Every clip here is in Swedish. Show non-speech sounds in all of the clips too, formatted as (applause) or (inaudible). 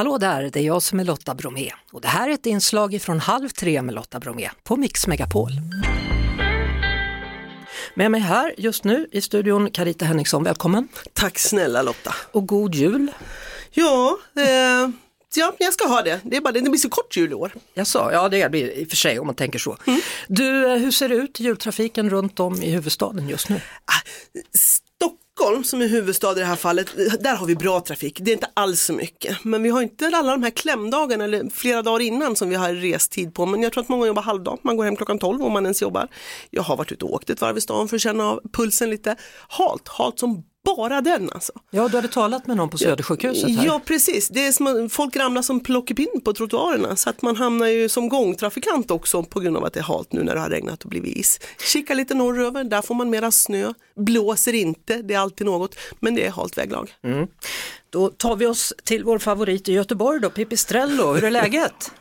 Hallå där, det är jag som är Lotta Bromé och det här är ett inslag från Halv tre med Lotta Bromé på Mix Megapol. Med mig här just nu i studion Carita Henriksson, välkommen. Tack snälla Lotta. Och god jul. Ja, eh, ja, jag ska ha det. Det, är bara, det blir så kort jul i år. Jag sa, ja det blir i och för sig om man tänker så. Mm. Du, eh, hur ser det ut jultrafiken runt om i huvudstaden just nu? Stockholm som är huvudstad i det här fallet, där har vi bra trafik. Det är inte alls så mycket. Men vi har inte alla de här klämdagarna eller flera dagar innan som vi har restid på. Men jag tror att många jobbar halvdag. Man går hem klockan 12 om man ens jobbar. Jag har varit ute och åkt ett varv i stan för att känna av pulsen lite. Halt, halt som bara den alltså. Ja, du hade talat med någon på Södersjukhuset här. Ja, precis. Det är som folk ramlar som plockepinn på trottoarerna så att man hamnar ju som gångtrafikant också på grund av att det är halt nu när det har regnat och blivit is. Kika lite norröver, där får man mera snö. Blåser inte, det är alltid något, men det är halt väglag. Mm. Då tar vi oss till vår favorit i Göteborg då, Pipistrello. Hur är läget?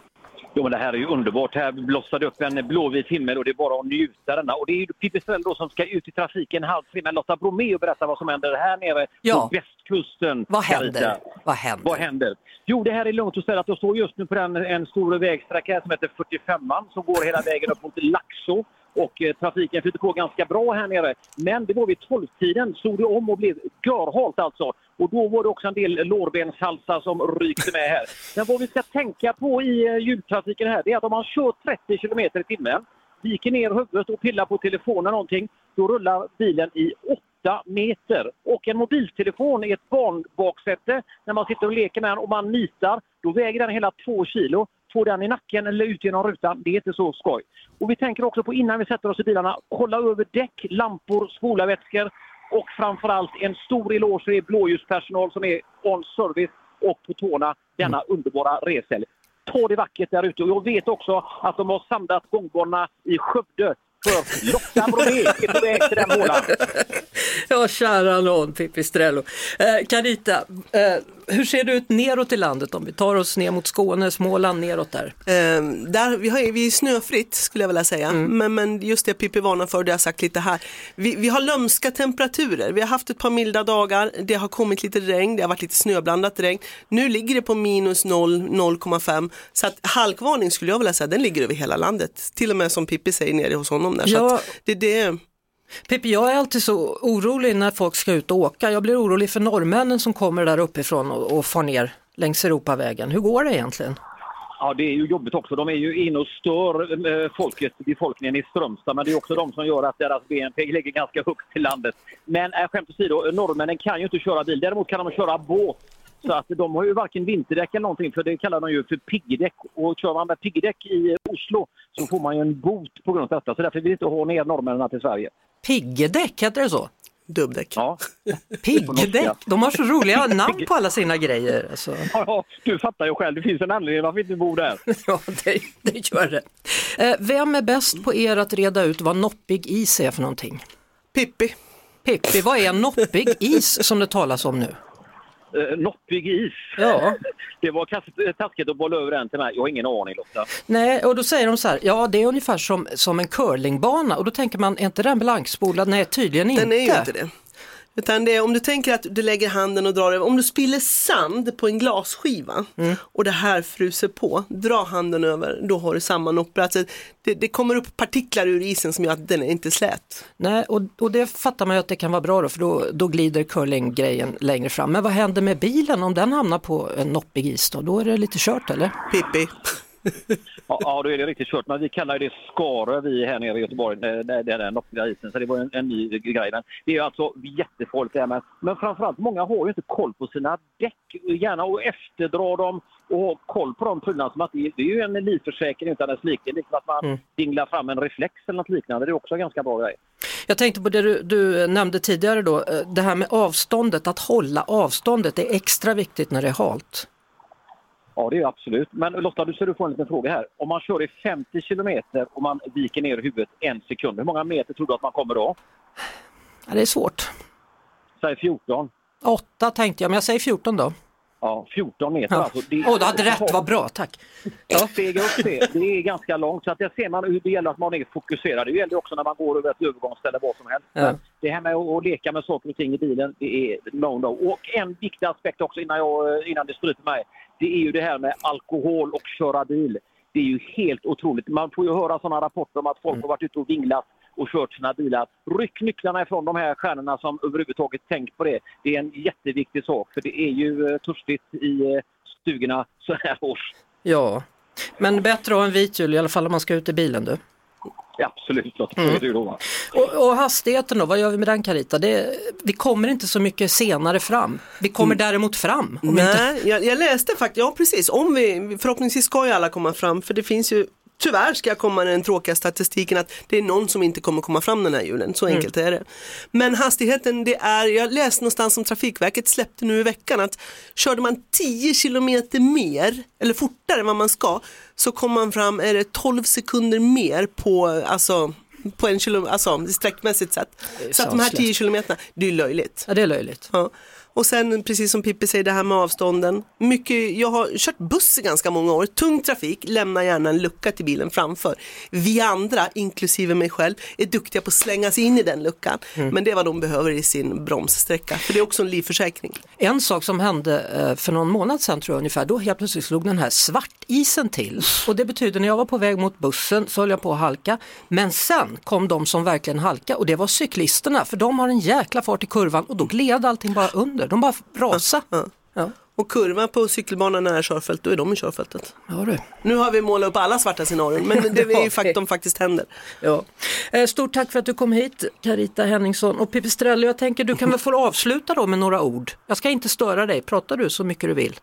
Jo, men det här är ju underbart. Här blossar det upp en blåvit himmel och det är bara att njuta denna. Och det är ju Pipistrello då som ska ut i trafiken halv tre med Lotta Bromé och berätta vad som händer här nere ja. på västkusten. Vad händer? Vad händer? Vad händer? Jo, det här är lugnt och ställt. Jag står just nu på den, en stor vägsträcka som heter 45an som går hela vägen upp mot Laxå och eh, trafiken flyter på ganska bra här nere. Men det var vid 12-tiden, det om och blev görhalt alltså. Och då var det också en del lårbenshalsar som rykte med här. Men vad vi ska tänka på i eh, jultrafiken här, det är att om man kör 30 km i timmen, viker ner huvudet och pillar på telefonen någonting, då rullar bilen i 8 meter. Och en mobiltelefon i ett barnbaksäte, när man sitter och leker med den och man nitar, då väger den hela 2 kilo få den i nacken eller ut genom rutan, det är inte så skoj. Och vi tänker också på innan vi sätter oss i bilarna, kolla över däck, lampor, spolarvätskor och framförallt en stor eloge till blåljuspersonal som är on service och på tårna denna mm. underbara reshelg. Ta det vackert där ute och jag vet också att de har samlat gångbanorna i Skövde för Lotta Bromé är på väg till den (laughs) månaden. (laughs) Ja, kära någon Pipistrello. Eh, Carita, eh, hur ser det ut neråt i landet om vi tar oss ner mot Skåne, Småland, neråt där? Eh, där vi, har, vi är snöfritt skulle jag vilja säga, mm. men, men just det Pippi varnar för, det har jag sagt lite här. Vi, vi har lömska temperaturer, vi har haft ett par milda dagar, det har kommit lite regn, det har varit lite snöblandat regn. Nu ligger det på minus 0, 0,5 så att halkvarning skulle jag vilja säga, den ligger över hela landet. Till och med som Pippi säger nere hos honom där. Ja. Så det, det Pippi, jag är alltid så orolig när folk ska ut och åka. Jag blir orolig för norrmännen som kommer där uppifrån och, och far ner längs Europavägen. Hur går det egentligen? Ja, det är ju jobbigt också. De är ju inne och stör eh, folket, befolkningen i Strömstad, men det är också de som gör att deras BNP ligger ganska högt i landet. Men äh, skämt åsido, norrmännen kan ju inte köra bil. Däremot kan de köra båt. Så att de har ju varken vinterdäck eller någonting, för det kallar de ju för piggdäck. Och kör man med piggdäck i Oslo så får man ju en bot på grund av detta. Så därför vill vi inte ha ner norrmännen till Sverige. Piggdäck, heter det så? Dubbdäck. Ja. Piggdäck, de har så roliga (laughs) namn på alla sina grejer. Alltså. (laughs) Ja, du fattar ju själv, det finns en anledning varför inte bor där. (laughs) Ja, det, det gör det. Eh, vem är bäst på er att reda ut vad noppig is är för någonting? Pippi. Pippi, vad är noppig is som det talas om nu? Eh, noppig is. Ja. (laughs) Det var taskigt att bolla över den till mig. Jag har ingen aning Lotta. Nej, och då säger de så här, ja det är ungefär som, som en curlingbana och då tänker man, är inte den blankspolad? Nej, tydligen inte. Den är ju inte det. Utan det är om du tänker att du lägger handen och drar över, om du spiller sand på en glasskiva mm. och det här fruser på, dra handen över, då har du samma noppor. Alltså, det, det, kommer upp partiklar ur isen som gör att den är inte slät. Nej, och, och det fattar man ju att det kan vara bra då, för då, då glider curlinggrejen längre fram. Men vad händer med bilen om den hamnar på en noppig is då? Då är det lite kört eller? Pippi ja, då är det riktigt kört. Men vi kallar det skare vi här nere i Göteborg, är den loppiga isen. Så det var en, en ny grej. Men det är alltså jättefarligt det här med. Men framförallt, många har ju inte koll på sina däck. Gärna och efterdra dem och ha koll på de prylarna. Som att det, det är ju en livförsäkring utan dess like. Liksom att man mm. dinglar fram en reflex eller något liknande. Det är också en ganska bra grej. Jag tänkte på det du, du, nämnde tidigare då, eh, det här med avståndet, att hålla avståndet det är extra viktigt när det är halt. Ja, det är absolut. Men Lotta, du ser du få en liten fråga här. Om man kör i 50 kilometer och man viker ner huvudet en sekund, hur många meter tror du att man kommer då? Ja, det är svårt. Säg 14. 8 tänkte jag, men jag säger 14 då. Ja, 14 meter Ja. alltså. Det, Åh, du hade rätt, vad bra, tack. Ja. Stega upp det, det är ganska långt. Så att där ser man hur det gäller att man är fokuserad. Det gäller också när man går över ett övergångsställe, vad som helst. Ja. Det här med att, att leka med saker och ting i bilen, det är no, no. Och en viktig aspekt också innan, jag, innan det stryper mig, det är ju det här med alkohol och köra bil. Det är ju helt otroligt. Man får ju höra sådana rapporter om att folk har varit ute och vinglat och kört sina bilar. Ryck nycklarna ifrån de här stjärnorna som överhuvudtaget tänkt på det. Det är en jätteviktig sak för det är ju eh, törstigt i eh, stugorna så här års. Ja, men bättre att ha en vit jul i alla fall om man ska ut i bilen du. Ja, absolut, Lotta. Mm. Det då? Och, och hastigheten då, vad gör vi med den Carita? Det, vi kommer inte så mycket senare fram. Vi kommer däremot fram. Om inte, Nej, jag, jag läste faktiskt, ja precis, om vi, förhoppningsvis ska ju alla komma fram för det finns ju Tyvärr ska jag komma med den tråkiga statistiken att det är någon som inte kommer komma fram den här julen, så enkelt är det. Men hastigheten, det är, jag läste någonstans som Trafikverket släppte nu i veckan att körde man 10 kilometer mer, eller fortare än vad man ska, så kommer man fram, är det 12 sekunder mer på, alltså, på en kilometer, alltså sträckmässigt sett. Så att de här 10 sanslöst. kilometerna, det är löjligt. ja, det är löjligt. Ja. Och sen precis som Pippi säger det här med avstånden. Mycket, jag har kört buss i ganska många år. Tung trafik, lämna gärna en lucka till bilen framför. Vi andra, inklusive mig själv, är duktiga på att slänga sig in i den luckan. Men det är vad de behöver i sin bromssträcka. För det är också en livförsäkring. En sak som hände eh, för någon månad sedan tror jag ungefär, då helt plötsligt slog den här svartisen till. Och det betyder när jag var på väg mot bussen så höll jag på att halka. Men sen kom de som verkligen halka och det var cyklisterna för de har en jäkla fart i kurvan och då gled allting bara under. De bara rasade. Ja. Ja, Och kurva på cykelbanan nära körfält, då är de i körfältet. ja du. Nu har vi målat upp alla svarta scenarion, men det är ju (laughs) de faktiskt händer. Ja. Eh, Stort tack för att du kom hit Carita Henningsson och Pipistrello. Jag tänker du kan väl få avsluta då med några ord. Jag ska inte störa dig, pratar du så mycket du vill.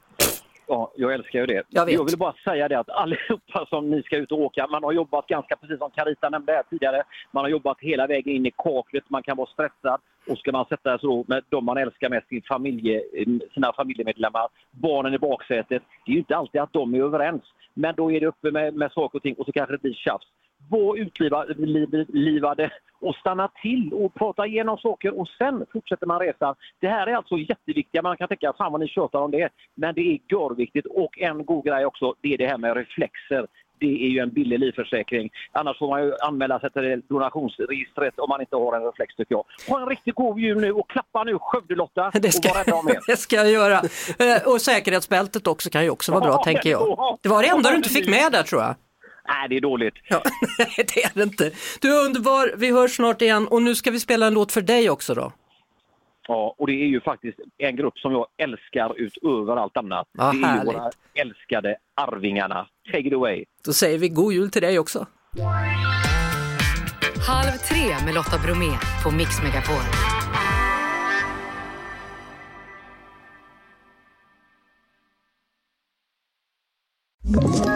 Ja, jag älskar ju det. Jag vet. vill bara säga det att allihopa som ni ska ut och åka, man har jobbat ganska, precis som Carita nämnde här tidigare, man har jobbat hela vägen in i kaklet, man kan vara stressad och ska man sätta sig då med de man älskar mest, sin familje, sina familjemedlemmar, barnen i baksätet. Det är ju inte alltid att de är överens, men då är det uppe med, med saker och ting och så kanske det blir tjafs. Var utlivade och stanna till och prata igenom saker och sen fortsätter man resan. Det här är alltså jätteviktiga, man kan tänka fan vad ni tjötar om det, men det är görviktigt och en god grej också, det är det här med reflexer. Det är ju en billig livförsäkring. Annars får man ju anmäla sig till donationsregistret om man inte har en reflex tycker jag. Ha en riktigt god jul nu och klappa nu Skövde-Lotta (laughs) Det ska, och var rädda om er. (laughs) det ska jag göra. Eh, Och säkerhetsbältet också kan ju också vara bra Ja, tänker jag. Det var det enda du inte fick med där tror jag. Nej, det är dåligt. Ja, (laughs) nej, det är det inte. Du är underbar, vi hörs snart igen och nu ska vi spela en låt för dig också då. Ja, och det är ju faktiskt en grupp som jag älskar utöver allt annat. Vad det är ju härligt. våra älskade Arvingarna. Take it away. Då säger vi god jul till dig också. Halv tre med Lotta Bromé på Mix Megapol. Ett